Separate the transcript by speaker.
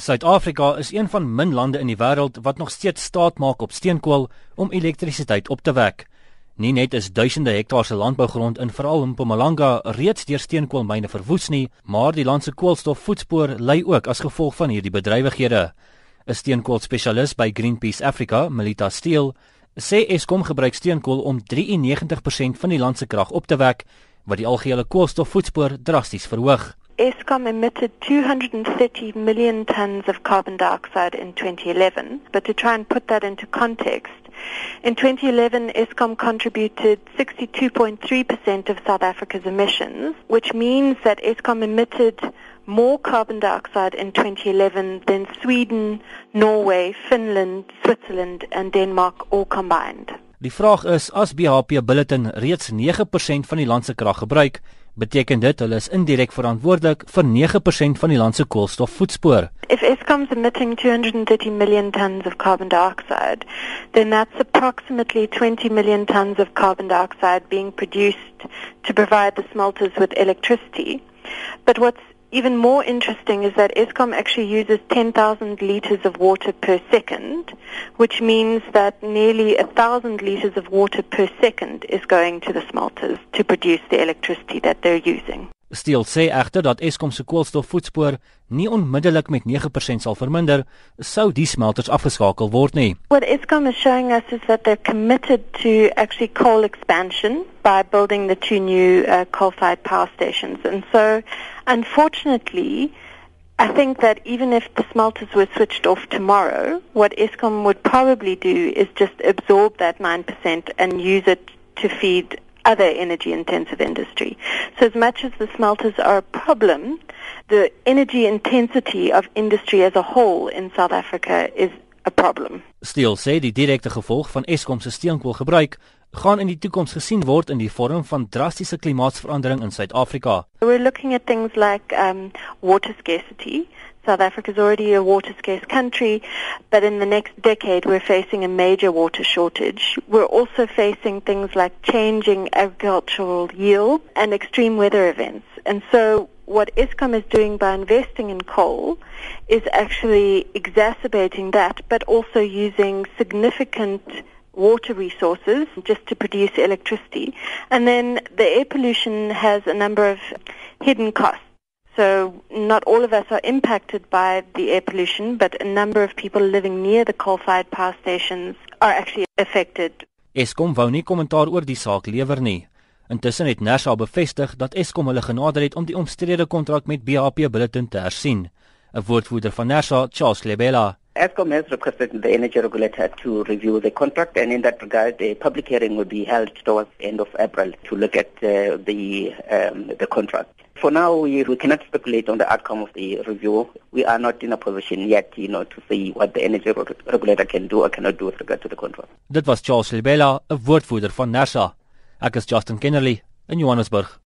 Speaker 1: Suid-Afrika is een van min lande in die wêreld wat nog steeds staat maak op steenkool om elektrisiteit op te wek. Nie net is duisende hektare se landbougrond in veral Mpumalanga reeds deur steenkoolmyne verwoes nie, maar die land se koolstofvoetspoor lê ook as gevolg van hierdie bedrywighede. 'n Steenkoolspesialis by Greenpeace Africa, Melita Steele, sê Eskom gebruik steenkool om 93% van die land se krag op te wek, wat die algehele koolstofvoetspoor drasties verhoog.
Speaker 2: ESCOM emitted 230 million tons of carbon dioxide in 2011. But to try and put that into context, in 2011, ESCOM contributed 62.3% of South Africa's emissions, which means that ESCOM emitted more carbon dioxide in 2011 than Sweden, Norway, Finland, Switzerland, and Denmark all combined.
Speaker 1: Die vraag is as BHP Billiton reeds 9% van die land se krag gebruik, beteken dit hulle is indirek verantwoordelik vir 9% van die land se koolstofvoetspoor.
Speaker 2: If Eskom's emitting 230 million tons of carbon dioxide, then that's approximately 20 million tons of carbon dioxide being produced to provide the smelters with electricity. But what's even more interesting is that ESCOM actually uses 10,000 liters of water per second, which means that nearly 1,000 liters of water per second is going to the smelters to produce the electricity that they're using.
Speaker 1: Steel sê egter dat Eskom se koolstofvoetspoor nie onmiddellik met 9% sal verminder sou die smelters afgeskakel word nie.
Speaker 2: What Eskom is showing us is that they're committed to actually coal expansion by building the two new uh, coal-fired power stations. And so unfortunately I think that even if the smelters were switched off tomorrow, what Eskom would probably do is just absorb that 9% and use it to feed other energy intensive industry. So as much as the smelters are a problem, the energy intensity of industry as a whole in South Africa is a problem.
Speaker 1: Steel sê die direkte gevolg van Eskom se steenkoolgebruik gaan in die toekoms gesien word in die vorm van drastiese klimaatsverandering in Suid-Afrika.
Speaker 2: We're looking at things like um water scarcity. South Africa is already a water scarce country, but in the next decade we're facing a major water shortage. We're also facing things like changing agricultural yield and extreme weather events. And so what ISCOM is doing by investing in coal is actually exacerbating that, but also using significant water resources just to produce electricity. And then the air pollution has a number of hidden costs. So not all of us are impacted by the air pollution, but a number of people living near the coal-fired power stations are actually affected.
Speaker 1: Eskom wou nie kommentaar oor die saak lewer nie. Intussen het Nersa bevestig dat Eskom hulle genader het om die omstrede kontrak met BHP Billiton te hersien. 'n Woordvoerder van Nersa, Charles Lebela,
Speaker 3: Eskom has requested the energy regulator to review the contract, and in that regard, a public hearing will be held towards the end of April to look at uh, the um, the contract. For now, we, we cannot speculate on the outcome of the review. We are not in a position yet, you know, to see what the energy regulator can do or cannot do with regard to the contract.
Speaker 1: Dit was Charles 'n woordvoerder van Nersa. Is Justin Kennerly in Johannesburg.